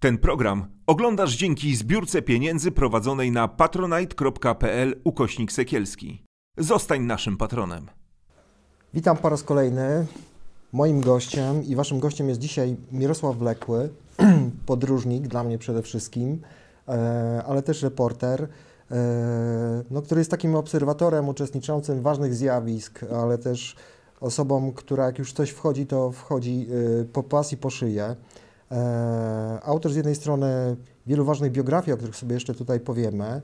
Ten program oglądasz dzięki zbiórce pieniędzy prowadzonej na patronite.pl ukośnik sekielski. Zostań naszym patronem. Witam po raz kolejny. Moim gościem i waszym gościem jest dzisiaj Mirosław Wlekły, podróżnik dla mnie przede wszystkim, e, ale też reporter, e, no, który jest takim obserwatorem uczestniczącym ważnych zjawisk, ale też osobą, która jak już coś wchodzi, to wchodzi e, po pas i po szyję. Autor z jednej strony wielu ważnych biografii, o których sobie jeszcze tutaj powiemy,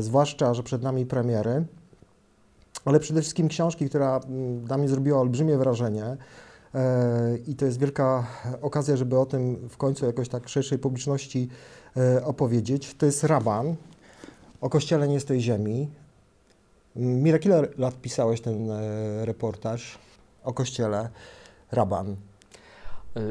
zwłaszcza, że przed nami premiery, ale przede wszystkim książki, która dla mnie zrobiła olbrzymie wrażenie. I to jest wielka okazja, żeby o tym w końcu jakoś tak szerszej publiczności opowiedzieć. To jest Raban o Kościele nie z tej ziemi. Mirek, ile lat pisałeś ten reportaż o Kościele Raban?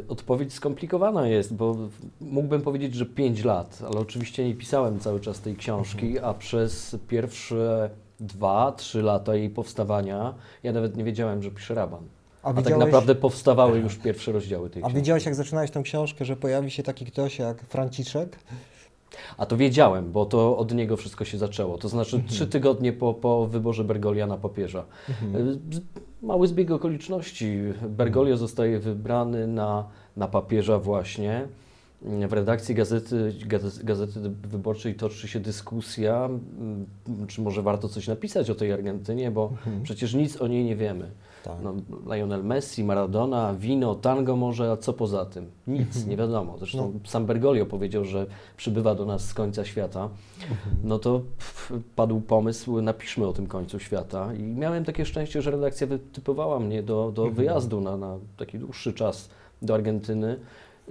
Odpowiedź skomplikowana jest, bo mógłbym powiedzieć, że 5 lat, ale oczywiście nie pisałem cały czas tej książki, a przez pierwsze dwa, trzy lata jej powstawania ja nawet nie wiedziałem, że piszę Raban. A, a tak naprawdę powstawały już pierwsze rozdziały tej książki. A wiedziałeś, jak zaczynałeś tę książkę, że pojawi się taki ktoś jak Franciszek? A to wiedziałem, bo to od niego wszystko się zaczęło. To znaczy mhm. trzy tygodnie po, po wyborze Bergolia na papieża. Mhm. Mały zbieg okoliczności. Bergoglio mhm. zostaje wybrany na, na papieża właśnie. W redakcji gazety, gazety Wyborczej toczy się dyskusja, czy może warto coś napisać o tej Argentynie, bo mhm. przecież nic o niej nie wiemy. Tak. No, Lionel Messi, Maradona, wino, tango może, a co poza tym? Nic, mhm. nie wiadomo. Zresztą no. sam Bergoglio powiedział, że przybywa do nas z końca świata. Mhm. No to padł pomysł, napiszmy o tym końcu świata. I miałem takie szczęście, że redakcja wytypowała mnie do, do wyjazdu na, na taki dłuższy czas do Argentyny.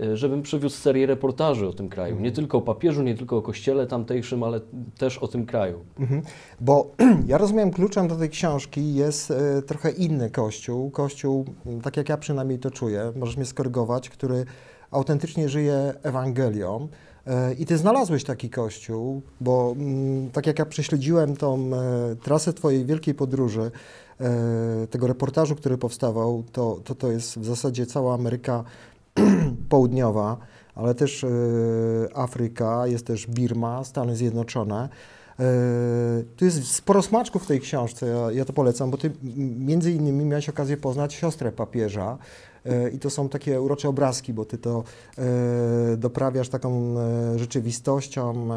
E, żebym przywiózł serię reportaży o tym kraju. Nie mhm. tylko o papieżu, nie tylko o kościele tamtejszym, ale też o tym kraju. Mhm. Bo ja rozumiem, kluczem do tej książki jest e, trochę inny kościół. Kościół, tak jak ja przynajmniej to czuję, możesz mnie skorygować, który autentycznie żyje Ewangelią. I ty znalazłeś taki kościół, bo tak jak ja prześledziłem tą trasę twojej wielkiej podróży, tego reportażu, który powstawał, to, to to jest w zasadzie cała Ameryka Południowa, ale też e, Afryka, jest też Birma, Stany Zjednoczone. E, tu jest sporo smaczków w tej książce, ja, ja, to polecam, bo ty między innymi miałeś okazję poznać siostrę papieża e, i to są takie urocze obrazki, bo ty to doprawiasz taką rzeczywistością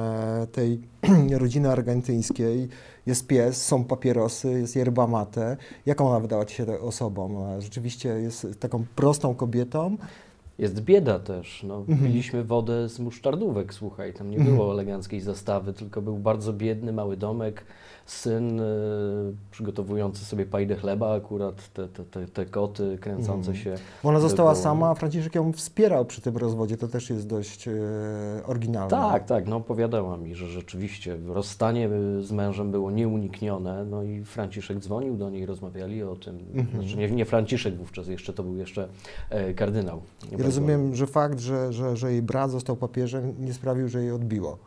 tej rodziny argentyńskiej. Jest pies, są papierosy, jest yerba mate. Jaką ona wydała ci się osobą? Rzeczywiście jest taką prostą kobietą, jest bieda też. No, mhm. Piliśmy wodę z musztardówek, słuchaj, tam nie było mhm. eleganckiej zastawy, tylko był bardzo biedny, mały domek, syn y, przygotowujący sobie pajdę chleba, akurat te, te, te, te koty kręcące mm. się. Ona została sama, a Franciszek ją wspierał przy tym rozwodzie, to też jest dość y, oryginalne. Tak, tak, no opowiadała mi, że rzeczywiście rozstanie z mężem było nieuniknione, no i Franciszek dzwonił do niej, rozmawiali o tym, -hmm. znaczy nie, nie Franciszek wówczas jeszcze, to był jeszcze e, kardynał. I rozumiem, że fakt, że, że, że jej brat został papieżem nie sprawił, że jej odbiło.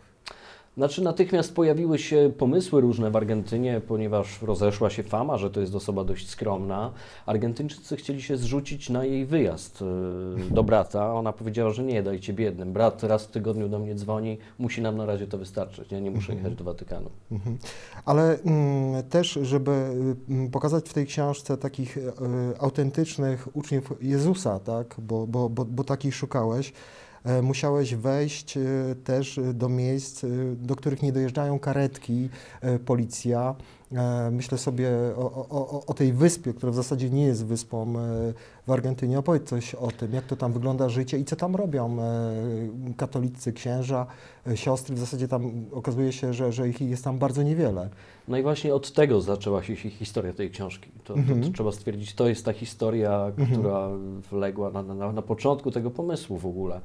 Znaczy natychmiast pojawiły się pomysły różne w Argentynie, ponieważ rozeszła się fama, że to jest osoba dość skromna. Argentyńczycy chcieli się zrzucić na jej wyjazd y, do brata. Ona powiedziała, że nie, dajcie biednym. Brat raz w tygodniu do mnie dzwoni, musi nam na razie to wystarczyć. Ja nie muszę jechać do Watykanu. Mhm. Ale mm, też, żeby mm, pokazać w tej książce takich y, autentycznych uczniów Jezusa, tak? bo, bo, bo, bo takich szukałeś, musiałeś wejść e, też do miejsc, e, do których nie dojeżdżają karetki, policja. Myślę sobie o, o, o, tej wyspie, która w zasadzie nie jest wyspą w Argentynie. Opowiedz coś o tym, jak to tam wygląda życie i co tam robią katolicy, księża, siostry. W zasadzie tam okazuje się, że, że ich jest tam bardzo niewiele. No i właśnie od tego zaczęła się historia tej książki. To, to, to mhm. trzeba stwierdzić, to jest ta historia, mhm. która wległa na, na, na początku tego pomysłu w ogóle.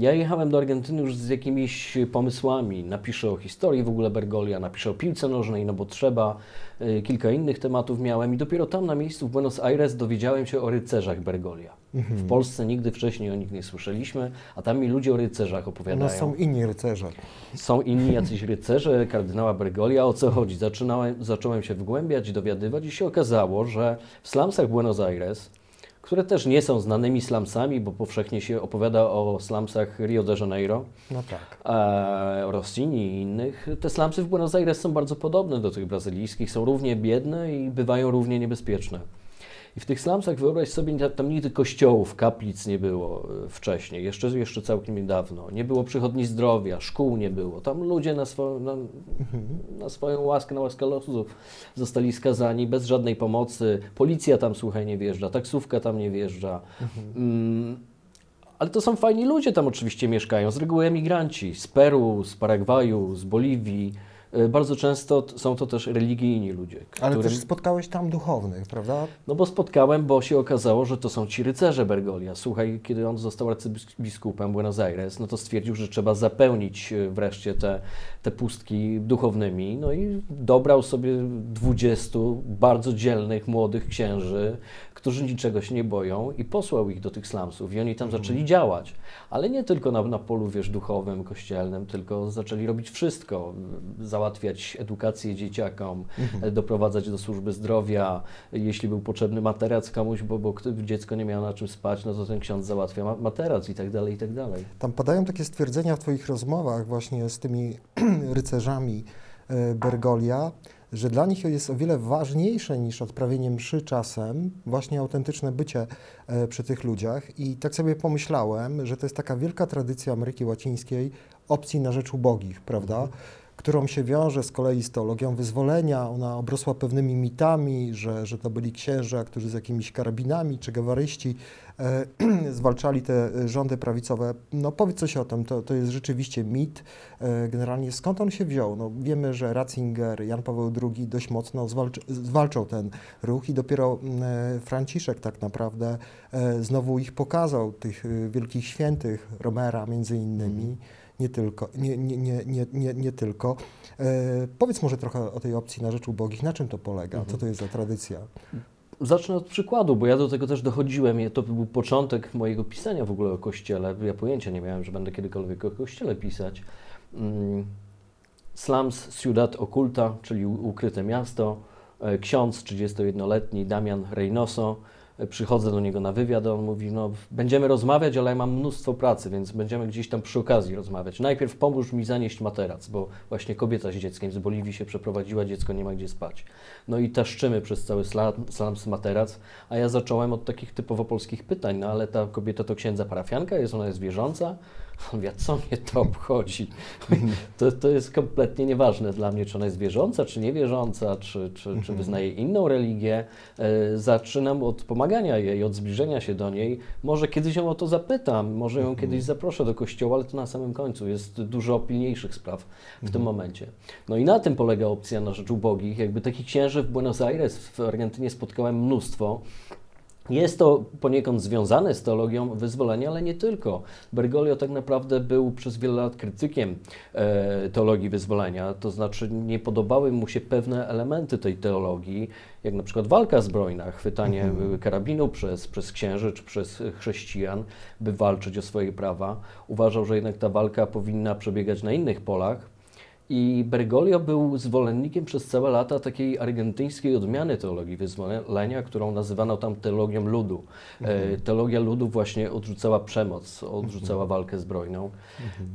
Ja jechałem do Argentyny już z jakimiś pomysłami. Napiszę o historii w ogóle Bergolia, napiszę o piłce nożnej, no bo trzeba. Y, kilka innych tematów miałem i dopiero tam na miejscu w Buenos Aires dowiedziałem się o rycerzach Bergolia. Mhm. W Polsce nigdy wcześniej o nich nie słyszeliśmy, a tam mi ludzie o rycerzach opowiadają. No są inni rycerze. Są inni jacyś rycerze kardynała Bergolia. O co chodzi? Zaczynałem, zacząłem się wgłębiać, dowiadywać i się okazało, że w slumsach Buenos Aires które też nie są znanymi slumsami, bo powszechnie się opowiada o slumsach Rio de Janeiro, No tak. e, Rossini i innych. Te slumsy w Buenos Aires są bardzo podobne do tych brazylijskich, są równie biedne i bywają równie niebezpieczne. I w tych slumsach wyobraź sobie, ta- tam nigdy kościołów, kaplic nie było e, wcześniej, jeszcze, jeszcze całkiem niedawno. Nie było przychodni zdrowia, szkół nie było. Tam ludzie na, swo, na, na swoją łaskę, na łaskę losu zostali skazani bez żadnej pomocy. Policja tam, słuchaj, nie wjeżdża, taksówka tam nie wjeżdża. Mm, ale to są fajni ludzie tam oczywiście mieszkają, z reguły emigranci z Peru, z Paragwaju, z Boliwii. E, Bardzo często są to też religijni ludzie, Ale którym- też spotkałeś tam duchownych, prawda? no bo spotkałem, bo się okazało, że to są ci rycerze Bergolia. Słuchaj, kiedy on został arcybiskupem Buenos Aires, no to stwierdził, że trzeba zapełnić e, wreszcie te, te pustki duchownymi. No i dobrał sobie 20 bardzo dzielnych, młodych księży, którzy niczego się nie boją i posłał ich do tych slumsów i oni tam zaczęli działać. Ale nie tylko na, na polu, wiesz, duchowym, kościelnym, tylko zaczęli robić wszystko. Załatwiać edukację dzieciakom, e, doprowadzać do służby zdrowia. Jeśli był potrzebny materac komuś, bo, bo dziecko nie miało na czym spać, no to ten ksiądz załatwia ma- materac i tak dalej, i tak dalej. Tam padają takie stwierdzenia w Twoich rozmowach właśnie z tymi rycerzami e, Bergolia, że dla nich jest o wiele ważniejsze niż odprawienie mszy czasem właśnie autentyczne bycie e, przy tych ludziach. I tak sobie pomyślałem, że to jest taka wielka tradycja Ameryki Łacińskiej opcji na rzecz ubogich, prawda? Którą się wiąże z kolei z teologią wyzwolenia. Ona obrosła pewnymi mitami, że, że to byli księża, którzy z jakimiś karabinami czy gewaryści e, zwalczali te rządy prawicowe. No powiedz coś o tym, to, to jest rzeczywiście mit. E, generalnie skąd on się wziął? No, wiemy, że Ratzinger, Jan Paweł II dość mocno zwalczy, zwalczał ten ruch i dopiero mm, e, Franciszek tak naprawdę e, znowu ich pokazał, tych e, wielkich świętych, Romera między innymi nie tylko. Nie, nie, nie, nie, nie, tylko. E, powiedz może trochę o tej opcji na rzecz ubogich. Na czym to polega? Co to jest za tradycja? Zacznę od przykładu, bo ja do tego też dochodziłem. To był początek mojego pisania w ogóle o Kościele. Ja pojęcia nie miałem, że będę kiedykolwiek o Kościele pisać. Mm, Slums Ciudad Oculta, czyli ukryte miasto. E, Ksiądz 31-letni Damian Reynoso. Przychodzę do niego na wywiad, on mówi, no będziemy rozmawiać, ale ja mam mnóstwo pracy, więc będziemy gdzieś tam przy okazji rozmawiać. Najpierw pomóż mi zanieść materac, bo właśnie kobieta z dzieckiem z Boliwii się przeprowadziła, dziecko nie ma gdzie spać. No i taszczymy przez cały slams materac, a ja zacząłem od takich typowo polskich pytań, no ale ta kobieta to księdza parafianka, jest ona jest wierząca? On co mnie to obchodzi? To, to jest kompletnie nieważne dla mnie, czy ona jest wierząca, czy niewierząca, czy, czy, czy wyznaje inną religię. E, zaczynam od pomagania jej, od zbliżenia się do niej. Może kiedyś ją o to zapytam, może ją kiedyś zaproszę do kościoła, ale to na samym końcu. Jest dużo pilniejszych spraw w tym momencie. No i na tym polega opcja na rzecz ubogich. Jakby takich księży w Buenos Aires, w Argentynie spotkałem mnóstwo. Jest to poniekąd związane z teologią wyzwolenia, ale nie tylko. Bergoglio tak naprawdę był przez wiele lat krytykiem e, teologii wyzwolenia, to znaczy nie podobały mu się pewne elementy tej teologii, jak na przykład walka zbrojna, chwytanie Mhm. karabinu przez, przez księży czy przez chrześcijan, by walczyć o swoje prawa. Uważał, że jednak ta walka powinna przebiegać na innych polach. I Bergoglio był zwolennikiem przez całe lata takiej argentyńskiej odmiany teologii wyzwolenia, którą nazywano tam teologią ludu. E, teologia ludu właśnie odrzucała przemoc, odrzucała walkę zbrojną.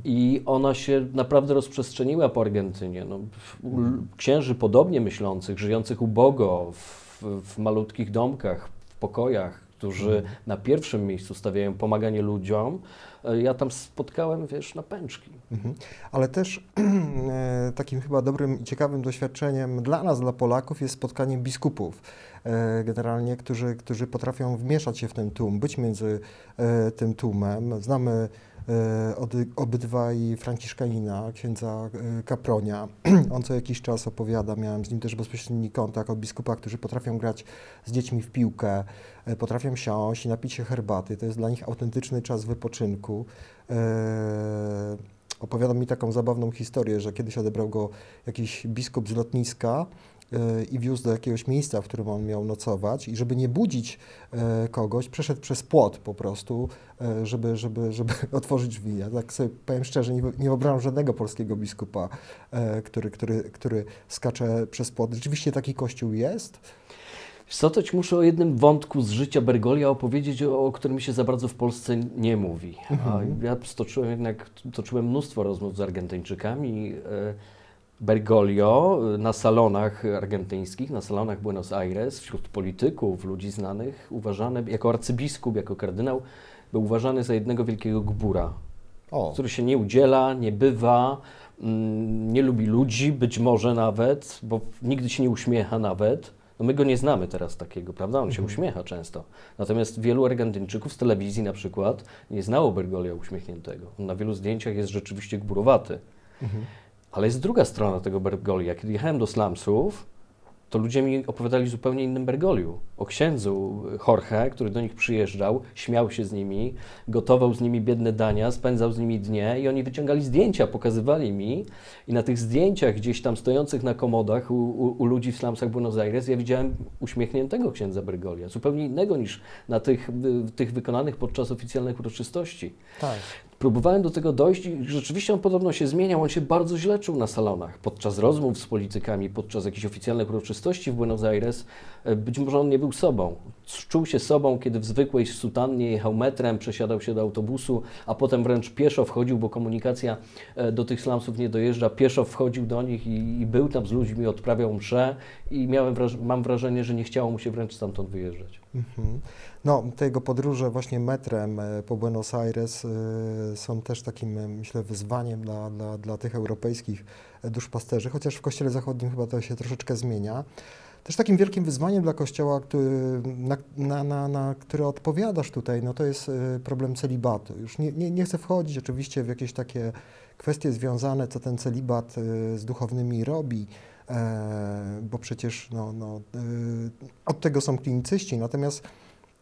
I ona się naprawdę rozprzestrzeniła po Argentynie. No, u- księży podobnie myślących, żyjących ubogo, w, w malutkich domkach, w pokojach, którzy na pierwszym miejscu stawiają pomaganie ludziom, ja tam spotkałem, wiesz, na pęczki. Mhm. Ale też e, takim chyba dobrym i ciekawym doświadczeniem dla nas, dla Polaków, jest spotkanie biskupów, e, generalnie, którzy, którzy potrafią wmieszać się w ten tłum, być między e, tym tłumem. Znamy e, obydwaj Franciszkanina, księdza e, Kapronia. On co jakiś czas opowiada, miałem z nim też bezpośredni kontakt o biskupach, którzy potrafią grać z dziećmi w piłkę, e, potrafią siąść i napić się herbaty. To jest dla nich autentyczny czas wypoczynku. E, opowiadał mi taką zabawną historię, że kiedyś odebrał go jakiś biskup z lotniska e, i wiózł do jakiegoś miejsca, w którym on miał nocować i żeby nie budzić e, kogoś, przeszedł przez płot po prostu, e, żeby, żeby, żeby otworzyć drzwi. Ja tak sobie powiem szczerze, nie, nie wyobrażam żadnego polskiego biskupa, e, który, który, który skacze przez płot. Rzeczywiście taki kościół jest? Ci muszę o jednym wątku z życia Bergolia opowiedzieć, o, którym się za bardzo w Polsce nie mówi. A ja stoczyłem jednak, toczyłem mnóstwo rozmów z Argentyńczykami. E, Bergoglio e, na salonach argentyńskich, na salonach Buenos Aires, wśród polityków, ludzi znanych, uważany jako arcybiskup, jako kardynał, był uważany za jednego wielkiego gbura, O, który się nie udziela, nie bywa, mm, nie lubi ludzi, być może nawet, bo nigdy się nie uśmiecha nawet. No my go nie znamy teraz takiego, prawda? On się uśmiecha często. Natomiast wielu Argentyńczyków z telewizji na przykład nie znało Bergoglio uśmiechniętego. On na wielu zdjęciach jest rzeczywiście gburowaty. Ale jest druga strona tego Bergolia. Kiedy jechałem do slumsów, to ludzie mi opowiadali zupełnie innym Bergoliu. O księdzu Jorge, który do nich przyjeżdżał, śmiał się z nimi, gotował z nimi biedne dania, spędzał z nimi dnie i oni wyciągali zdjęcia, pokazywali mi. I na tych zdjęciach gdzieś tam stojących na komodach u, u, u ludzi w slumsach Buenos Aires ja widziałem uśmiechniętego księdza Bergolia, zupełnie innego niż na tych, y, tych wykonanych podczas oficjalnych uroczystości. tak. Próbowałem do tego dojść i rzeczywiście on podobno się zmieniał. On się bardzo źle czuł na salonach. Podczas rozmów z politykami, podczas jakichś oficjalnych uroczystości w Buenos Aires, e, być może on nie był sobą. Czuł się sobą, kiedy w zwykłej sutannie jechał metrem, przesiadał się do autobusu, a potem wręcz pieszo wchodził, bo komunikacja e, do tych slumsów nie dojeżdża. Pieszo wchodził do nich i, i był tam z ludźmi, odprawiał mszę i miałem wraż- mam wrażenie, że nie chciało mu się wręcz stamtąd wyjeżdżać. Mhm. No, te jego podróże właśnie metrem e, po Buenos Aires e, są też takim, e, myślę, wyzwaniem dla, dla, dla tych europejskich duszpasterzy, chociaż w Kościele Zachodnim chyba to się troszeczkę zmienia. Też takim wielkim wyzwaniem dla Kościoła, na, na, na, na które odpowiadasz tutaj, no to jest problem celibatu. Już nie, nie, nie chcę wchodzić oczywiście w jakieś takie kwestie związane, co ten celibat z duchownymi robi, bo przecież no, no, od tego są klinicyści, natomiast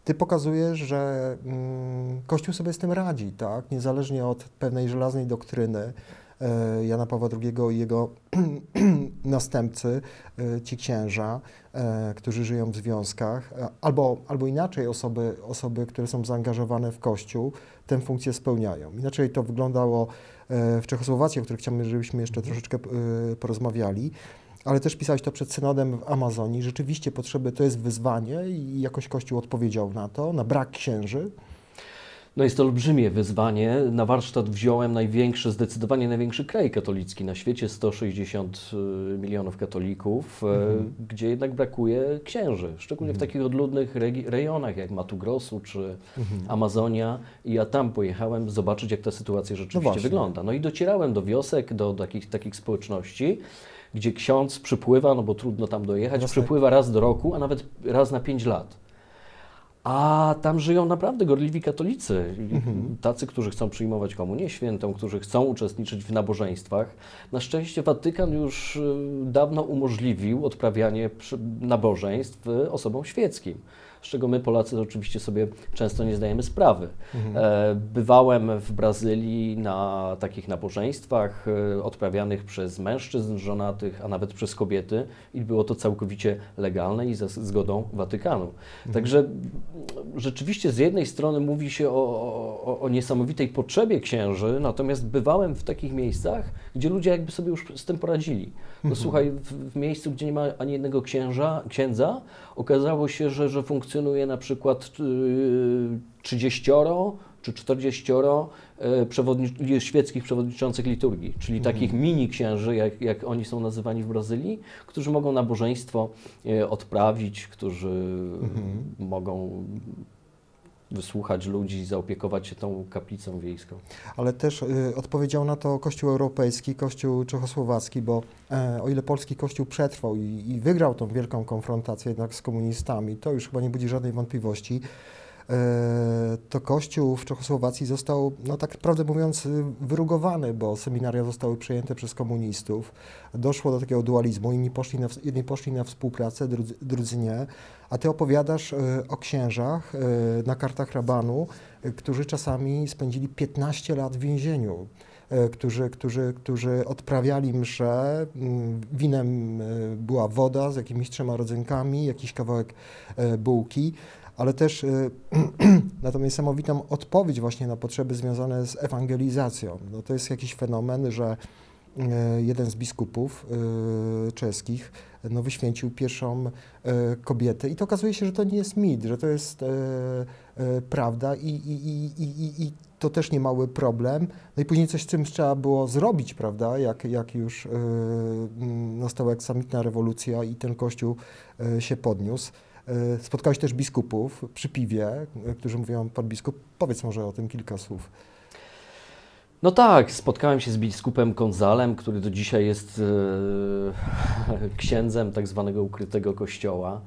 ty pokazujesz, że mm, Kościół sobie z tym radzi, tak? Niezależnie od pewnej żelaznej doktryny e, Jana Pawła II i jego następcy, e, ci księża, e, którzy żyją w związkach, albo, albo inaczej osoby, osoby, które są zaangażowane w Kościół, tę funkcję spełniają. Inaczej to wyglądało w Czechosłowacji, o których chciałbym, żebyśmy jeszcze troszeczkę porozmawiali. Ale też pisałeś to przed synodem w Amazonii. Rzeczywiście potrzeby to jest wyzwanie i jakoś Kościół odpowiedział na to, na brak księży. No jest to olbrzymie wyzwanie. Na warsztat wziąłem największy, zdecydowanie największy kraj katolicki na świecie, 160 y, milionów katolików, y, gdzie jednak brakuje księży, szczególnie w takich odludnych rejonach jak Mato Grosso czy Amazonia. I ja tam pojechałem zobaczyć, jak ta sytuacja rzeczywiście właśnie. wygląda. No i docierałem do wiosek, do takich, takich społeczności, gdzie ksiądz przypływa, no bo trudno tam dojechać, Jasne. przypływa raz do roku, a nawet raz na pięć lat. A tam żyją naprawdę gorliwi katolicy, tacy, którzy chcą przyjmować komunię świętą, którzy chcą uczestniczyć w nabożeństwach. Na szczęście Watykan już y, dawno umożliwił odprawianie nabożeństw y, osobom świeckim, z czego my Polacy oczywiście sobie często nie zdajemy sprawy. E, Bywałem w Brazylii na takich nabożeństwach e, odprawianych przez mężczyzn żonatych, a nawet przez kobiety i było to całkowicie legalne i za zgodą Watykanu. Także mm, rzeczywiście z jednej strony mówi się o, o, o niesamowitej potrzebie księży, natomiast bywałem w takich miejscach, gdzie ludzie jakby sobie już z tym poradzili. No słuchaj, w, w miejscu, gdzie nie ma ani jednego księża, księdza, okazało się, że, że funkcjonuje na przykład yy, 30 czy 40 e, przewodni- świeckich przewodniczących liturgii, czyli takich mini księży, jak, jak oni są nazywani w Brazylii, którzy mogą nabożeństwo e, odprawić, którzy mogą wysłuchać ludzi, zaopiekować się tą kaplicą wiejską. Ale też y, odpowiedział na to Kościół Europejski, Kościół Czechosłowacki, bo e, o ile polski Kościół przetrwał i, i wygrał tą wielką konfrontację jednak z komunistami, to już chyba nie budzi żadnej wątpliwości, to Kościół w Czechosłowacji został, no tak prawdę mówiąc, y, wyrugowany, bo seminaria zostały przejęte przez komunistów. Doszło do takiego dualizmu, inni poszli na, jedni poszli na współpracę, drudzy, drudzy nie. A ty opowiadasz e, o księżach e, na kartach rabanu, e, którzy czasami spędzili 15 lat w więzieniu, e, którzy, którzy, którzy odprawiali msze, mm, winem e, była woda z jakimiś trzema rodzynkami, jakiś kawałek e, bułki, ale też e, na tą niesamowitą odpowiedź właśnie na potrzeby związane z ewangelizacją. No to jest jakiś fenomen, że e, jeden z biskupów e, czeskich no, wyświęcił pierwszą kobietę. I to okazuje się, że to nie jest mit, że to jest prawda i, i, i, i, i to też nie mały problem. No i później coś z tym trzeba było zrobić, prawda, jak, jak już nastała aksamitna rewolucja i ten kościół się podniósł. E, spotkałeś też biskupów przy piwie, e, którzy mówią, pan biskup, powiedz może o tym kilka słów. No tak, spotkałem się z biskupem Gonzalem, który do dzisiaj jest e, księdzem tak zwanego ukrytego kościoła.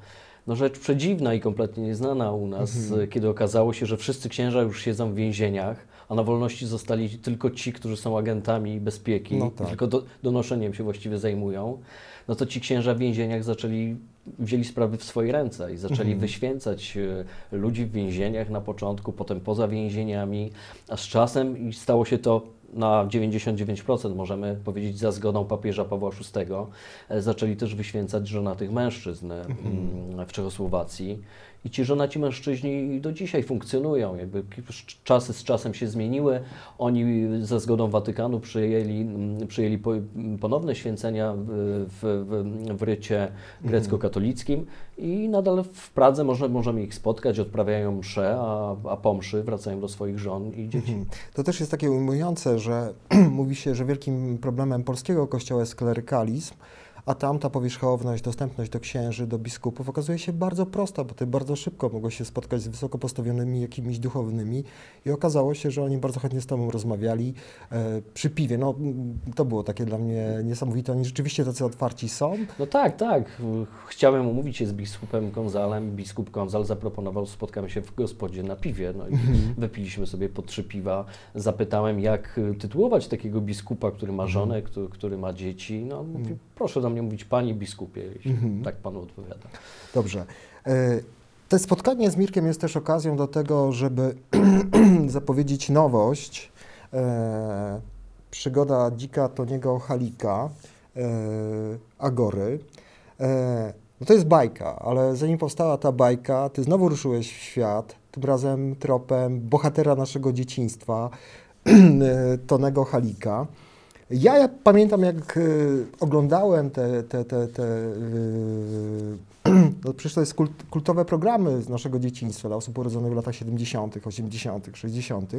No rzecz przedziwna i kompletnie nieznana u nas, Mhm. kiedy okazało się, że wszyscy księża już siedzą w więzieniach, a na wolności zostali tylko ci, którzy są agentami bezpieki, No tak. tylko do, donoszeniem się właściwie zajmują. No to ci księża w więzieniach zaczęli, wzięli sprawy w swoje ręce i zaczęli Mhm. wyświęcać e, ludzi w więzieniach na początku, potem poza więzieniami, a z czasem i stało się to na 99% możemy powiedzieć za zgodą papieża Pawła VI, e, zaczęli też wyświęcać żonatych mężczyzn e, mm, w Czechosłowacji. I ci żonaci mężczyźni do dzisiaj funkcjonują. Jakby czasy z czasem się zmieniły. Oni za zgodą Watykanu przyjęli, mm, przyjęli po, ponowne święcenia w, w, w, rycie grecko-katolickim i nadal w Pradze może, możemy ich spotkać, odprawiają msze, a, a po mszy wracają do swoich żon i dzieci. Mhm. To też jest takie ujmujące, że mówi się, że wielkim problemem polskiego kościoła jest klerykalizm, a tam ta powierzchowność, dostępność do księży, do biskupów okazuje się bardzo prosta, bo ty bardzo szybko mogłeś się spotkać z wysoko postawionymi jakimiś duchownymi i okazało się, że oni bardzo chętnie z tobą rozmawiali e, przy piwie. No, to było takie dla mnie niesamowite. Oni rzeczywiście tacy otwarci są. No tak, tak. Chciałem umówić się z biskupem Gonzalem. Biskup Gonzal zaproponował, spotkamy się w gospodzie na piwie. No i wypiliśmy sobie po trzy piwa. Zapytałem, jak tytułować takiego biskupa, który ma żonę, który, który ma dzieci. No, mówi, proszę do mnie mówić panie biskupie, jeśli tak panu odpowiada. Dobrze. E, To spotkanie z Mirkiem jest też okazją do tego, żeby zapowiedzieć nowość. E, przygoda dzika Toniego Halika, e, Agory. No to jest bajka, ale zanim powstała ta bajka, ty znowu ruszyłeś w świat, tym razem tropem bohatera naszego dzieciństwa, Tonego Halika. Ja, ja pamiętam, jak y, oglądałem te, te, te, te y, no przecież to jest kult, kultowe programy z naszego dzieciństwa dla osób urodzonych w latach 70., 80., 60.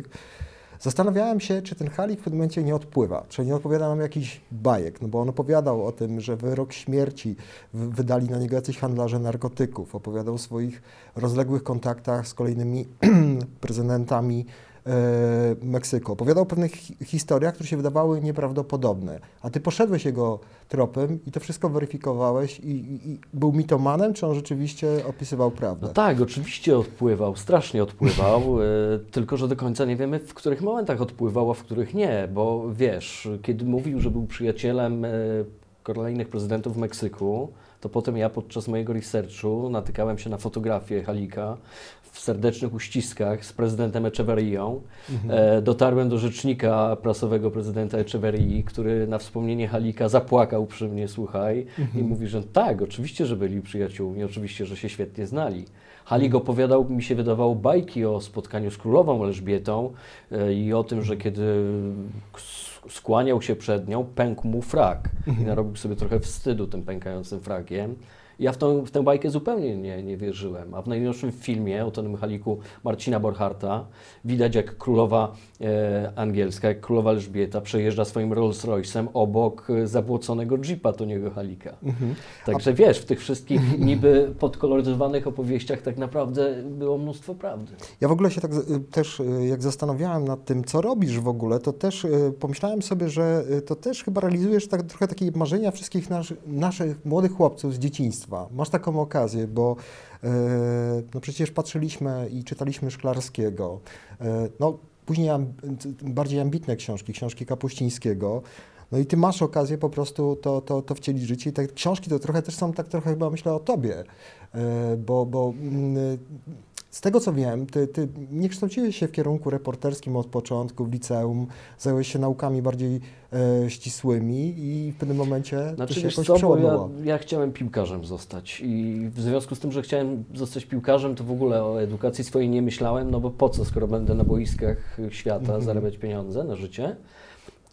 Zastanawiałem się, czy ten Halik w pewnym momencie nie odpływa, czy nie odpowiada nam jakiś bajek, no bo on opowiadał o tym, że wyrok śmierci wydali na niego jacyś handlarze narkotyków, opowiadał o swoich rozległych kontaktach z kolejnymi prezydentami Meksyku. Opowiadał o pewnych hi- historiach, które się wydawały nieprawdopodobne, a ty poszedłeś jego tropem i to wszystko weryfikowałeś i, i, i był mitomanem, czy on rzeczywiście opisywał prawdę? No tak, oczywiście odpływał, strasznie odpływał, e, tylko że do końca nie wiemy, w których momentach odpływał, a w których nie, bo wiesz, kiedy mówił, że był przyjacielem e, kolejnych prezydentów Meksyku, to potem ja podczas mojego researchu natykałem się na fotografię Halika w serdecznych uściskach z prezydentem Echeverią. E, dotarłem do rzecznika prasowego prezydenta Echeverii, który na wspomnienie Halika zapłakał przy mnie, słuchaj, i mówi, że tak, oczywiście, że byli przyjaciółmi, oczywiście, że się świetnie znali. Halik opowiadał, mi się wydawało, bajki o spotkaniu z królową Elżbietą e, i o tym, że kiedy skłaniał się przed nią, pękł mu frak i narobił sobie trochę wstydu tym pękającym frakiem. Ja w, tą, w tę bajkę zupełnie nie, nie wierzyłem. A w najnowszym filmie o tym Haliku Marcina Borcharta widać, jak królowa e, angielska, jak królowa Elżbieta przejeżdża swoim Rolls Royce'em obok e, zabłoconego jeepa Toniego Halika. Także wiesz, w tych wszystkich niby podkoloryzowanych opowieściach tak naprawdę było mnóstwo prawdy. Ja w ogóle się tak y, też, y, jak zastanawiałem nad tym, co robisz w ogóle, to też y, pomyślałem sobie, że to też chyba realizujesz tak, trochę takie marzenia wszystkich nasz, naszych młodych chłopców z dzieciństwa. Masz taką okazję, bo y, no przecież patrzyliśmy i czytaliśmy Szklarskiego. Y, no, później bardziej ambitne książki, książki Kapuścińskiego. No i ty masz okazję po prostu to, to, to wcielić w życie. I te książki to trochę też są tak trochę chyba myślę o tobie, E, bo, bo mm, z tego co wiem, ty, ty nie kształciłeś się w kierunku reporterskim od początku w liceum, zająłeś się naukami bardziej e, ścisłymi i w pewnym momencie to Znaczy, się wiesz jakoś co, przełamało. ja, ja chciałem piłkarzem zostać i w związku z tym, że chciałem zostać piłkarzem, to w ogóle o edukacji swojej nie myślałem, no bo po co, skoro będę na boiskach świata Mhm. zarabiać pieniądze na życie.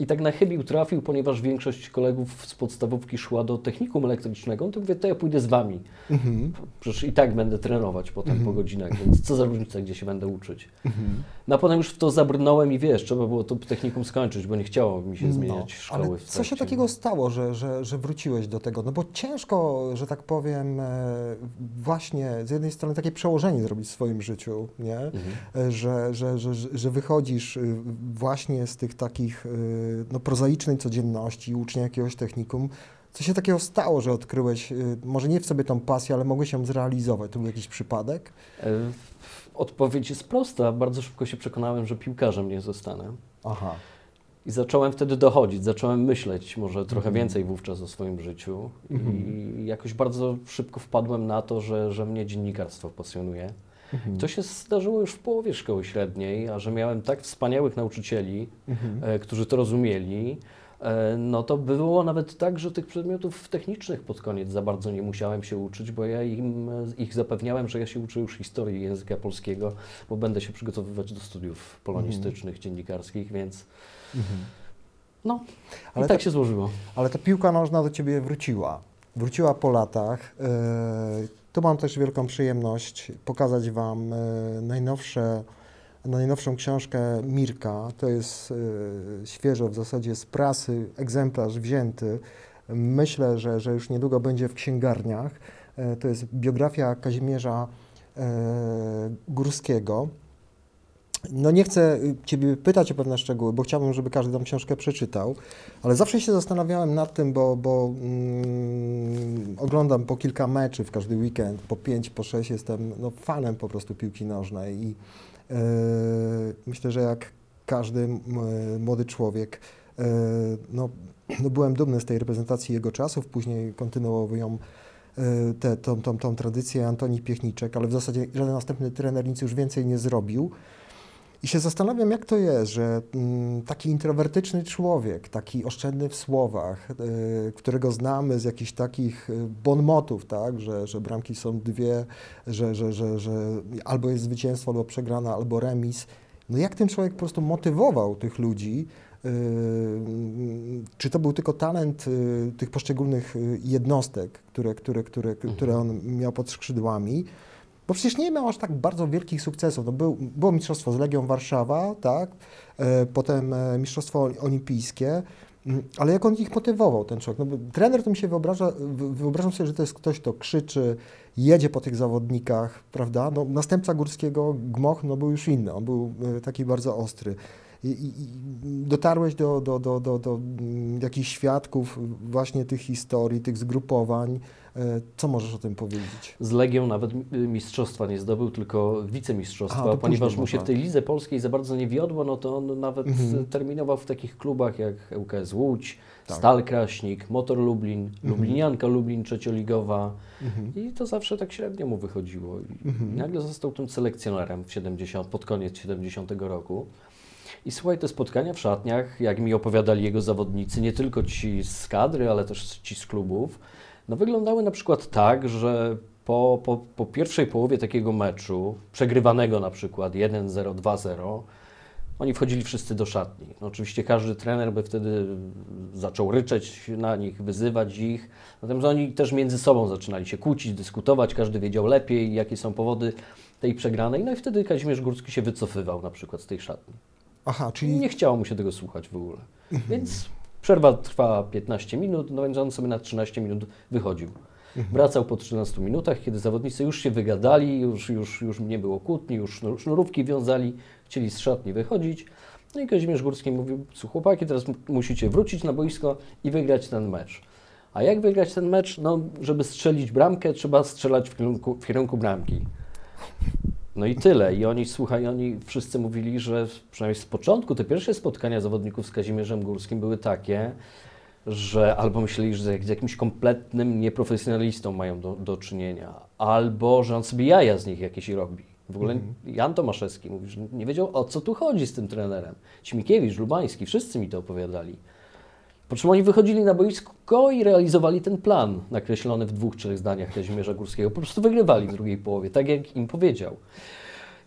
I tak na chybił trafił, ponieważ większość kolegów z podstawówki szła do technikum elektrycznego, to mówię, to ja pójdę z wami. Mhm. Przecież i tak będę trenować potem po godzinach, więc co za różnica, gdzie się będę uczyć. Mhm. No a potem już w to zabrnąłem i wiesz, trzeba było to technikum skończyć, bo nie chciało mi się zmieniać szkoły. No, Ale w co się takiego stało, że, że, że wróciłeś do tego? No bo ciężko, że tak powiem, e, właśnie z jednej strony takie przełożenie zrobić w swoim życiu, nie? Mhm. E, Że, że, że, że- że wychodzisz y, właśnie z tych takich y, no, prozaicznej codzienności, ucznia jakiegoś technikum. Co się takiego stało, że odkryłeś, y, może nie w sobie tą pasję, ale mogłeś ją zrealizować? To był jakiś przypadek? E, Odpowiedź jest prosta. Bardzo szybko się przekonałem, że piłkarzem nie zostanę. Aha. I zacząłem wtedy dochodzić, zacząłem myśleć może trochę Mhm. więcej wówczas o swoim życiu. Mhm. I jakoś bardzo szybko wpadłem na to, że, że mnie dziennikarstwo pasjonuje. Mhm. To się zdarzyło już w połowie szkoły średniej, a że miałem tak wspaniałych nauczycieli, Mhm. e, którzy to rozumieli, e, no to było nawet tak, że tych przedmiotów technicznych pod koniec za bardzo nie musiałem się uczyć, bo ja im, e, ich zapewniałem, że ja się uczę już historii języka polskiego, bo będę się przygotowywać do studiów polonistycznych, dziennikarskich, więc Mhm. no, Ale i tak to- się złożyło. Ale ta piłka nożna do ciebie wróciła. Wróciła po latach. E, Tu mam też wielką przyjemność pokazać Wam e, najnowsze, najnowszą książkę Mirka. To jest e, świeżo w zasadzie z prasy egzemplarz wzięty. Myślę, że, że już niedługo będzie w księgarniach. E, To jest biografia Kazimierza Górskiego. No nie chcę y, Ciebie pytać o pewne szczegóły, bo chciałbym, żeby każdy tą książkę przeczytał, ale zawsze się zastanawiałem nad tym, bo, bo mm, oglądam po kilka meczy w każdy weekend, po pięć, po sześć, jestem no, fanem po prostu piłki nożnej i e, myślę, że jak każdy młody człowiek, e, no, no byłem dumny z tej reprezentacji jego czasów, później kontynuował ją e, tę tą, tą, tą tradycję Antoni Piechniczek, ale w zasadzie żaden następny trener nic już więcej nie zrobił. I się zastanawiam, jak to jest, że mm, taki introwertyczny człowiek, taki oszczędny w słowach, y, którego znamy z jakichś takich y, bonmotów, tak, że, że bramki są dwie, że, że, że, że albo jest zwycięstwo, albo przegrana, albo remis. No jak ten człowiek po prostu motywował tych ludzi? y, czy to był tylko talent tych poszczególnych jednostek, które, które, które, które on miał pod skrzydłami? Bo przecież nie miał aż tak bardzo wielkich sukcesów. No był, było mistrzostwo z Legią Warszawa, tak? E, potem e, mistrzostwo olimpijskie. Mm, Ale jak on ich motywował, ten człowiek? No, trener to mi się wyobraża, wy- wyobrażam sobie, że to jest ktoś, kto krzyczy, jedzie po tych zawodnikach, prawda? No, następca Górskiego, Gmoch, no był już inny, on był e, taki bardzo ostry. I, i, dotarłeś do, do, do, do, do mm, jakichś świadków właśnie tych historii, tych zgrupowań. E, Co możesz o tym powiedzieć? Z Legią nawet y, mistrzostwa nie zdobył, tylko wicemistrzostwa, A, ponieważ mu się w tej lidze polskiej za bardzo nie wiodło, no to on nawet Mhm. terminował w takich klubach jak ŁKS Łódź, Tak. Stal Kraśnik, Motor Lublin, Mhm. Lublinianka Lublin trzecioligowa Mhm. i to zawsze tak średnio mu wychodziło. I Mhm. nagle został tym selekcjonerem w 70, pod koniec 70 roku. I słuchaj, te spotkania w szatniach, jak mi opowiadali jego zawodnicy, nie tylko ci z kadry, ale też ci z klubów, no wyglądały na przykład tak, że po, po, po pierwszej połowie takiego meczu, przegrywanego na przykład 1-0, 2-0, oni wchodzili wszyscy do szatni. No oczywiście każdy trener by wtedy zaczął ryczeć na nich, wyzywać ich. Natomiast oni też między sobą zaczynali się kłócić, dyskutować, każdy wiedział lepiej, jakie są powody tej przegranej. No i wtedy Kazimierz Górski się wycofywał na przykład z tej szatni. Aha, czyli Nie chciało mu się tego słuchać w ogóle. Więc przerwa trwała 15 minut, no więc on sobie na 13 minut wychodził. Wracał po 13 minutach, kiedy zawodnicy już się wygadali, już, już, już nie było kłótni, już sznur- sznurówki wiązali, chcieli z szatni wychodzić. No i Kazimierz Górski mówił, "Słuchaj, chłopaki, teraz musicie wrócić na boisko i wygrać ten mecz. A jak wygrać ten mecz? No, żeby strzelić bramkę, trzeba strzelać w kierunku, w kierunku bramki. No i tyle. I oni, słuchaj, oni wszyscy mówili, że przynajmniej z początku te pierwsze spotkania zawodników z Kazimierzem Górskim były takie, że albo myśleli, że z jakimś kompletnym nieprofesjonalistą mają do, do czynienia, albo że on sobie jaja z nich jakieś robi. W ogóle Jan Tomaszewski mówi, że nie wiedział o co tu chodzi z tym trenerem. Ćmikiewicz, Lubański, wszyscy mi to opowiadali. Po czym oni wychodzili na boisko i realizowali ten plan nakreślony w dwóch, trzech zdaniach Kazimierza Górskiego. Po prostu wygrywali w drugiej połowie, tak jak im powiedział.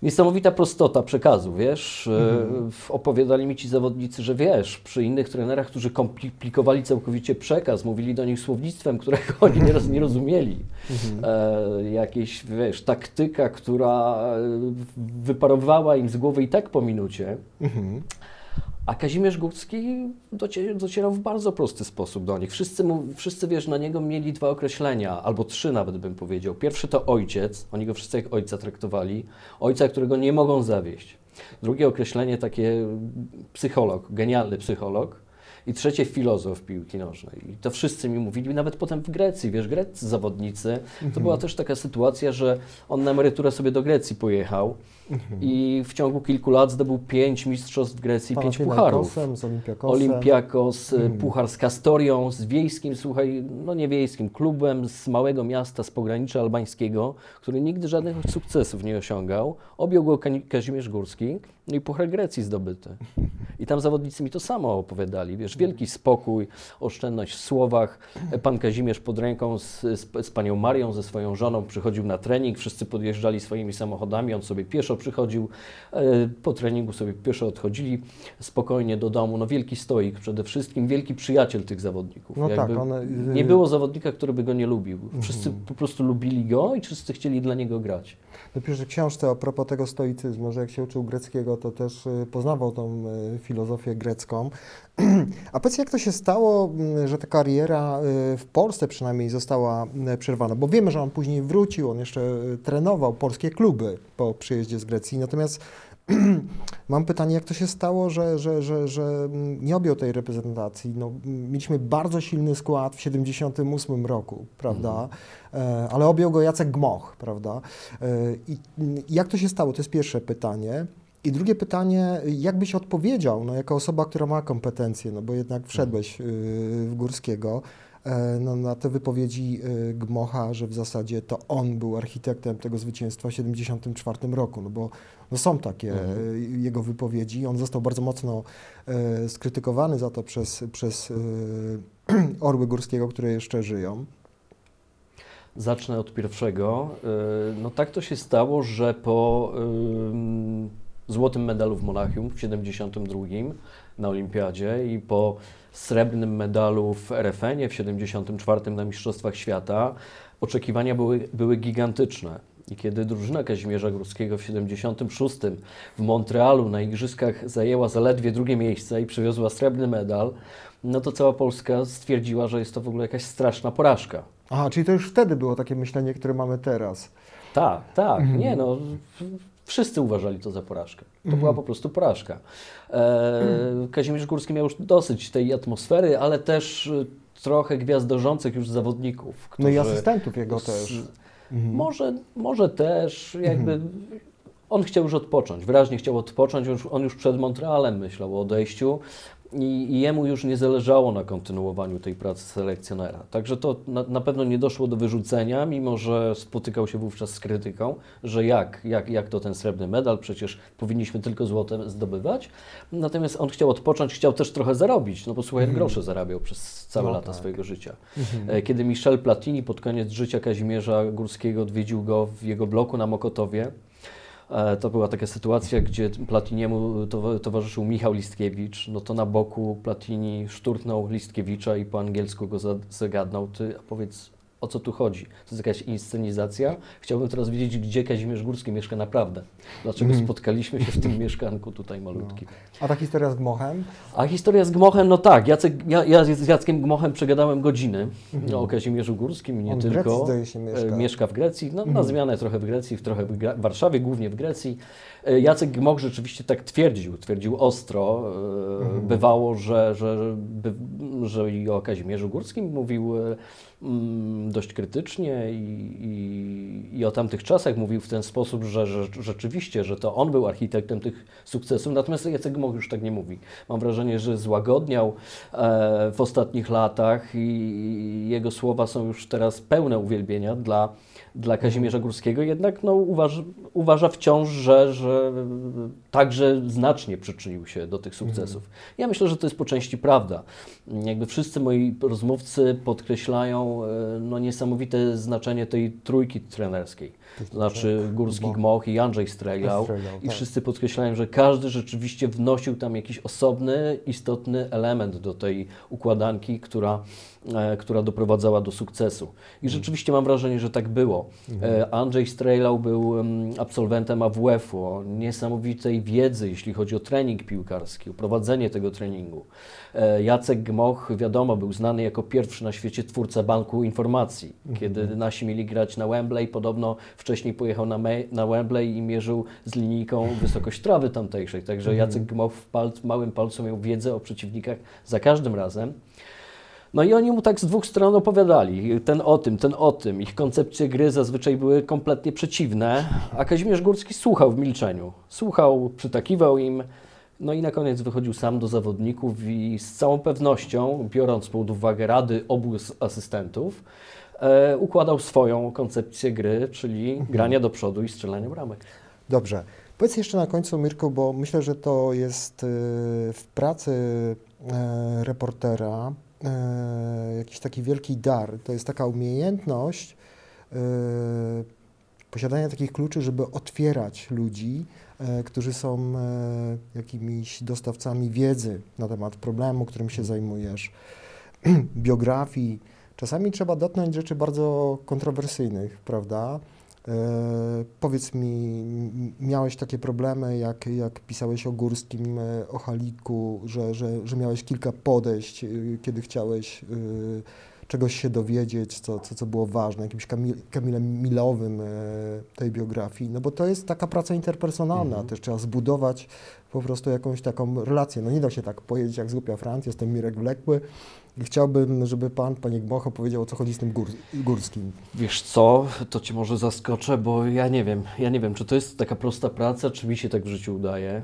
Niesamowita prostota przekazu, wiesz. Mhm. Opowiadali mi ci zawodnicy, że wiesz, przy innych trenerach, którzy komplikowali całkowicie przekaz, mówili do nich słownictwem, którego oni nieraz nie rozumieli. Mhm. E, jakieś, wiesz, taktyka, która e, wyparowała im z głowy i tak po minucie. Mhm. A Kazimierz Górski docie- docierał w bardzo prosty sposób do nich. Wszyscy, mu, wszyscy, wiesz, na niego mieli dwa określenia, albo trzy nawet bym powiedział. Pierwszy to ojciec, oni go wszyscy jak ojca traktowali, ojca, którego nie mogą zawieść. Drugie określenie takie psycholog, genialny psycholog. I trzecie filozof piłki nożnej. I to wszyscy mi mówili, nawet potem w Grecji, wiesz, greccy zawodnicy. To była też taka sytuacja, że on na emeryturę sobie do Grecji pojechał i w ciągu kilku lat zdobył pięć mistrzostw w Grecji, pięć pucharów. Z Olimpiakosem. Olimpiakos, Mhm. puchar z Kastorią, z wiejskim, słuchaj, no nie wiejskim, klubem z małego miasta z pogranicza albańskiego, który nigdy żadnych sukcesów nie osiągał. Objął go Ka- Kazimierz Górski, no i puchar Grecji zdobyty. I tam zawodnicy mi to samo opowiadali, wiesz, wielki spokój, oszczędność w słowach. Pan Kazimierz pod ręką z, z, z panią Marią, ze swoją żoną przychodził na trening, wszyscy podjeżdżali swoimi samochodami, on sobie pieszo przychodził, e, po treningu sobie pieszo odchodzili spokojnie do domu. No wielki stoik przede wszystkim, wielki przyjaciel tych zawodników. No tak, Jakby one- Nie było zawodnika, który by go nie lubił. Wszyscy po prostu lubili go i wszyscy chcieli dla niego grać. Napiszę w książce a propos tego stoicyzmu, że jak się uczył greckiego, to też y, poznawał tą y, filozofię grecką. A powiedz, jak to się stało, m, że ta kariera y, w Polsce przynajmniej została y, przerwana? Bo wiemy, że on później wrócił, on jeszcze y, trenował polskie kluby po przyjeździe z Grecji. Natomiast mam pytanie, jak to się stało, że, że, że, że nie objął tej reprezentacji? No, mieliśmy bardzo silny skład w 78 roku, prawda? E, Ale objął go Jacek Gmoch, prawda? E, I jak to się stało? To jest pierwsze pytanie. I drugie pytanie, jak byś odpowiedział, no, jako osoba, która ma kompetencje, no bo jednak wszedłeś y, w Górskiego, no, na te wypowiedzi y, Gmocha, że w zasadzie to on był architektem tego zwycięstwa w 1974 roku, no bo no są takie y, jego wypowiedzi. On został bardzo mocno e, skrytykowany za to przez, przez Orły Górskiego, które jeszcze żyją. Zacznę od pierwszego. No tak to się stało, że po ym, złotym medalu w Monachium w 72 na Olimpiadzie i po srebrnym medalu w RFN-ie w 74 na Mistrzostwach Świata oczekiwania były, były gigantyczne. I kiedy drużyna Kazimierza Górskiego w 76 w Montrealu na Igrzyskach zajęła zaledwie drugie miejsce i przywiozła srebrny medal, no to cała Polska stwierdziła, że jest to w ogóle jakaś straszna porażka. Aha, czyli to już wtedy było takie myślenie, które mamy teraz. Tak, tak, nie no. Wszyscy uważali to za porażkę. To była po prostu porażka. E, Kazimierz Górski miał już dosyć tej atmosfery, ale też e, trochę gwiazdorzących już zawodników. No i którzy- asystentów jego z- też. Może, może też jakby on chciał już odpocząć, wyraźnie chciał odpocząć, on już przed Montrealem myślał o odejściu i, i jemu już nie zależało na kontynuowaniu tej pracy selekcjonera. Także to na, na pewno nie doszło do wyrzucenia, mimo że spotykał się wówczas z krytyką, że jak, jak, jak to ten srebrny medal, przecież powinniśmy tylko złote zdobywać. Natomiast on chciał odpocząć, chciał też trochę zarobić, no bo słuchaj, grosze zarabiał przez całe No lata tak. swojego życia. E, Kiedy Michel Platini pod koniec życia Kazimierza Górskiego odwiedził go w jego bloku na Mokotowie, to była taka sytuacja, gdzie Platiniemu to, towarzyszył Michał Listkiewicz, no to na boku Platini szturchnął Listkiewicza i po angielsku go za- zagadnął, ty a powiedz o co tu chodzi? To jest jakaś inscenizacja? Chciałbym teraz wiedzieć, gdzie Kazimierz Górski mieszka naprawdę. Dlaczego spotkaliśmy się w tym mieszkanku tutaj malutkim. A ta historia z Gmochem? A historia z Gmochem, no tak, Jacek, ja, ja z Jackiem Gmochem przegadałem godziny no, o Kazimierzu Górskim, nie Mhm. On w tylko. Grecji, zdaje się, mieszka. Mhm. E, mieszka w Grecji, no, na zmianę trochę w Grecji, w trochę w w Warszawie, głównie w Grecji. E, Jacek Gmoch rzeczywiście tak twierdził, twierdził ostro. E, Mhm. Bywało, że, że, by, że i o Kazimierzu Górskim mówił e, mm, dość krytycznie i, i, i o tamtych czasach mówił w ten sposób, że, że rzeczywiście, że to on był architektem tych sukcesów, natomiast Jacek Gmoch już tak nie mówi. Mam wrażenie, że złagodniał e, w ostatnich latach i jego słowa są już teraz pełne uwielbienia dla, dla Kazimierza Górskiego, jednak no, uważa, wciąż, że, że także znacznie przyczynił się do tych sukcesów. Ja myślę, że to jest po części prawda. Jakby wszyscy moi rozmówcy podkreślają e, no, niesamowite znaczenie tej trójki trenerskiej. To znaczy Górski Gmoch i Andrzej. Strejlał, I tak. wszyscy podkreślają, że każdy rzeczywiście wnosił tam jakiś osobny, istotny element do tej układanki, która, e, która doprowadzała do sukcesu. I rzeczywiście mam wrażenie, że tak było. E, Andrzej Strejlał był em, absolwentem AWF-u o niesamowitej wiedzy, jeśli chodzi o trening piłkarski, o prowadzenie tego treningu. E, Jacek Gmoch, wiadomo, był znany jako pierwszy na świecie twórca banku informacji. Kiedy nasi mieli grać na Wembley, podobno wcześniej pojechał na, me- na Wembley i mierzył z linijką wysokość trawy tamtejszej. Także Jacek Gmoch w pal- małym palcu miał wiedzę o przeciwnikach za każdym razem. No i oni mu tak z dwóch stron opowiadali, ten o tym, ten o tym. Ich koncepcje gry zazwyczaj były kompletnie przeciwne, a Kazimierz Górski słuchał w milczeniu. Słuchał, przytakiwał im, no i na koniec wychodził sam do zawodników i z całą pewnością, biorąc pod uwagę rady obu asystentów, e, układał swoją koncepcję gry, czyli grania do przodu i strzelania bramek. Dobrze. Powiedz jeszcze na końcu, Mirku, bo myślę, że to jest y, w pracy e, reportera jakiś taki wielki dar. To jest taka umiejętność e, posiadania takich kluczy, żeby otwierać ludzi, e, którzy są e, jakimiś dostawcami wiedzy na temat problemu, którym się zajmujesz, biografii. Czasami trzeba dotknąć rzeczy bardzo kontrowersyjnych, prawda? E, powiedz mi, miałeś takie problemy, jak, jak pisałeś o Górskim, e, o Haliku, że, że, że miałeś kilka podejść, y, kiedy chciałeś czegoś się dowiedzieć, co, co, co było ważne, jakimś Kamil, Kamilem Milowym e, tej biografii, no bo to jest taka praca interpersonalna, też trzeba zbudować po prostu jakąś taką relację. No nie da się tak powiedzieć jak z głupia Franc, jestem Mirek Wlekły i chciałbym, żeby pan, panie Gmoch opowiedział, o co chodzi z tym gór, Górskim. Wiesz co, to Cię może zaskoczę, bo ja nie wiem, ja nie wiem, czy to jest taka prosta praca, czy mi się tak w życiu udaje.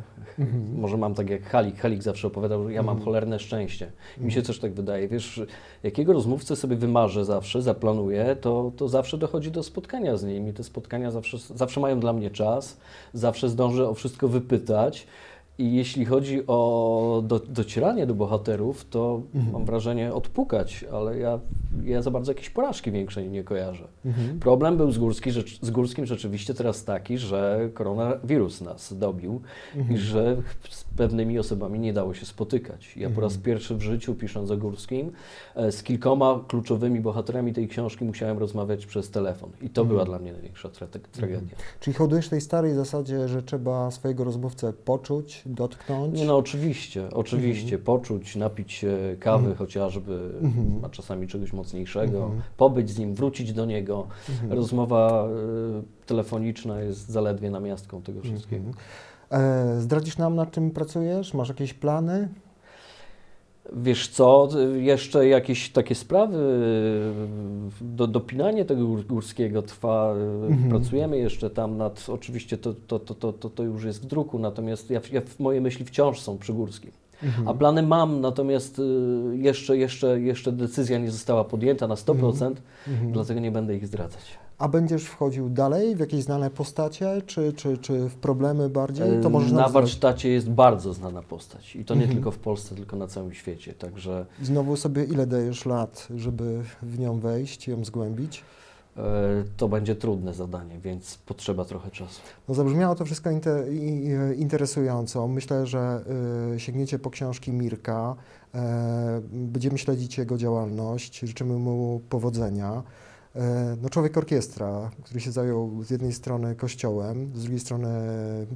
Może mam tak jak Halik. Halik zawsze opowiadał, że ja mam cholerne szczęście. Mi się też tak wydaje. Wiesz, jakiego rozmówcę sobie wymarzę zawsze, zaplanuję, to, to zawsze dochodzi do spotkania z nim i te spotkania zawsze, zawsze mają dla mnie czas, zawsze zdążę o wszystko wypytać. I jeśli chodzi o do, docieranie do bohaterów, to mam wrażenie odpukać, ale ja, ja za bardzo jakieś porażki większej nie kojarzę. Problem był z, Górski, rzecz, z Górskim rzeczywiście teraz taki, że koronawirus nas dobił i że z pewnymi osobami nie dało się spotykać. Ja po raz pierwszy w życiu, pisząc o Górskim, e, z kilkoma kluczowymi bohaterami tej książki musiałem rozmawiać przez telefon. I to była dla mnie największa tra tragedia. Czyli hodujesz tej starej zasadzie, że trzeba swojego rozmówcę poczuć, dotknąć? Nie no, oczywiście, oczywiście, poczuć, napić się kawy chociażby, a czasami czegoś mocniejszego, pobyć z nim, wrócić do niego. Rozmowa y, telefoniczna jest zaledwie namiastką tego wszystkiego. E, zdradzisz nam, nad czym pracujesz? Masz jakieś plany? Wiesz co, jeszcze jakieś takie sprawy, do, dopinanie tego gór- górskiego trwa, y, pracujemy jeszcze tam nad, oczywiście to, to, to, to, to, to już jest w druku, natomiast ja, ja, moje myśli wciąż są przy górskim. A plany mam, natomiast y, jeszcze, jeszcze, jeszcze decyzja nie została podjęta na 100%, dlatego nie będę ich zdradzać. A będziesz wchodził dalej w jakieś znane postacie, czy, czy, czy w problemy bardziej? To Y, możesz na warsztacie jest bardzo znana postać i to nie tylko w Polsce, tylko na całym świecie, także Znowu sobie ile dajesz lat, żeby w nią wejść, ją zgłębić? Y, to będzie trudne zadanie, więc potrzeba trochę czasu. No zabrzmiało to wszystko inte, i- i- interesująco. Myślę, że y, sięgniecie po książki Mirka. E, będziemy śledzić jego działalność. Życzymy mu powodzenia. E, no człowiek orkiestra, który się zajął z jednej strony kościołem, z drugiej strony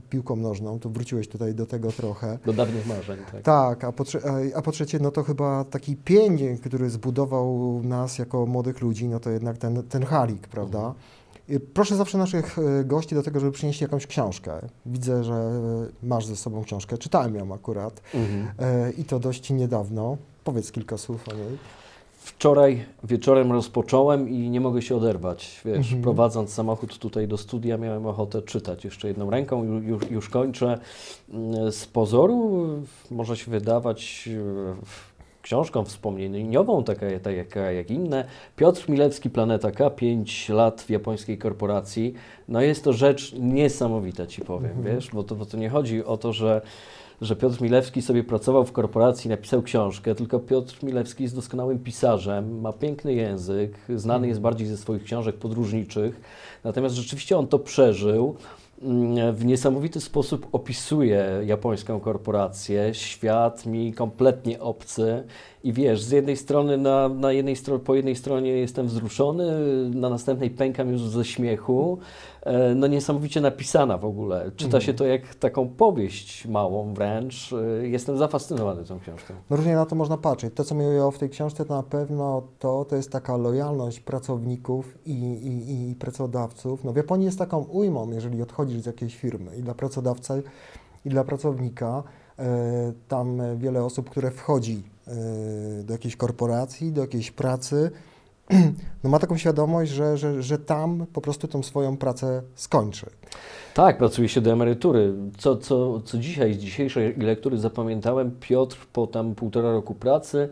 piłką nożną, to wróciłeś tutaj do tego trochę. Do dawnych marzeń, tak. Tak, a po, a- po trzecie, no to chyba taki pień, który zbudował nas jako młodych ludzi, no to jednak ten, ten halik, prawda? Y, Proszę zawsze naszych y, gości do tego, żeby przynieśli jakąś książkę. Widzę, że masz ze sobą książkę, czytałem ją akurat Mhm. e, i to dość niedawno. Powiedz kilka słów o niej. Wczoraj wieczorem rozpocząłem i nie mogę się oderwać. Wiesz, Mhm. prowadząc samochód tutaj do studia, miałem ochotę czytać jeszcze jedną ręką. Ju- Już, już kończę. Mm, Z pozoru może się wydawać y, książką wspomnieniową, taka, taka jak inne. Piotr Milewski, Planeta K, 5 lat w japońskiej korporacji. No jest to rzecz niesamowita, ci powiem, mhm. wiesz, bo to, bo to nie chodzi o to, że że Piotr Milewski sobie pracował w korporacji, napisał książkę, tylko Piotr Milewski jest doskonałym pisarzem, ma piękny język, znany jest bardziej ze swoich książek podróżniczych, natomiast rzeczywiście on to przeżył mm, w niesamowity sposób opisuje japońską korporację, świat mi kompletnie obcy i wiesz, z jednej strony na, na jednej stro, po jednej stronie jestem wzruszony, na następnej pękam już ze śmiechu, E, no niesamowicie napisana w ogóle. Czyta mhm. się to jak taką powieść małą wręcz. E, jestem zafascynowany tą książką. No różnie na to można patrzeć. To, co mnie ujęło w tej książce, to na pewno to, to jest taka lojalność pracowników i, i, i pracodawców. No w Japonii jest taką ujmą, jeżeli odchodzisz z jakiejś firmy i dla pracodawcy, i dla pracownika. E, tam wiele osób, które wchodzi do jakiejś korporacji, do jakiejś pracy, no ma taką świadomość, że, że, że tam po prostu tą swoją pracę skończy. Tak, pracuje się do emerytury. Co, co, co dzisiaj z dzisiejszej lektury zapamiętałem, Piotr po tam półtora roku pracy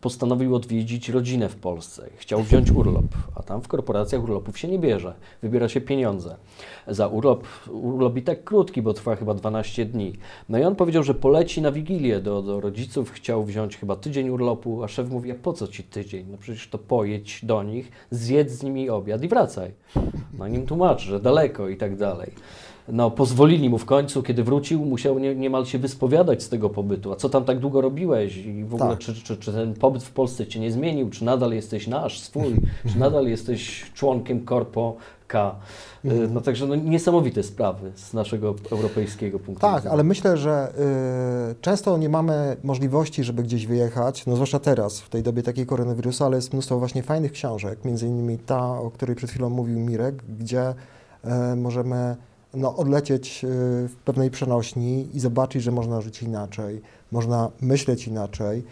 postanowił odwiedzić rodzinę w Polsce. Chciał wziąć urlop, a tam w korporacjach urlopów się nie bierze. Wybiera się pieniądze za urlop. Urlop i tak krótki, bo trwa chyba 12 dni. No i on powiedział, że poleci na Wigilię do, do rodziców. Chciał wziąć chyba tydzień urlopu, a szef mówi, a po co ci tydzień? No przecież to pojedź do nich, zjedz z nimi obiad i wracaj. No nim tłumaczy, że daleko i tak dalej no, pozwolili mu w końcu, kiedy wrócił, musiał nie, niemal się wyspowiadać z tego pobytu. A co tam tak długo robiłeś? I w ogóle, tak. czy, czy, czy, ten pobyt w Polsce cię nie zmienił? Czy nadal jesteś nasz, swój? czy nadal jesteś członkiem Korpo K? Mhm. No także no, niesamowite sprawy z naszego europejskiego punktu tak, widzenia. Tak, ale myślę, że y, często nie mamy możliwości, żeby gdzieś wyjechać, no zwłaszcza teraz, w tej dobie takiej koronawirusa, ale jest mnóstwo właśnie fajnych książek, między innymi ta, o której przed chwilą mówił Mirek, gdzie y, możemy no, odlecieć y, w pewnej przenośni i zobaczyć, że można żyć inaczej, można myśleć inaczej.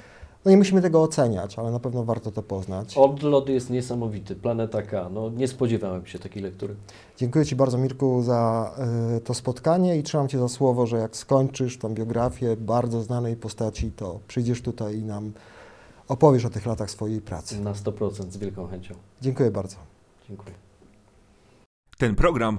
No nie musimy tego oceniać, ale na pewno warto to poznać. Odlot jest niesamowity, Planeta K. No, nie spodziewałem się takiej lektury. Dziękuję Ci bardzo, Mirku, za y, to spotkanie i trzymam Cię za słowo, że jak skończysz tą biografię bardzo znanej postaci, to przyjdziesz tutaj i nam opowiesz o tych latach swojej pracy. Na 100% z wielką chęcią. Dziękuję bardzo. Dziękuję. Ten program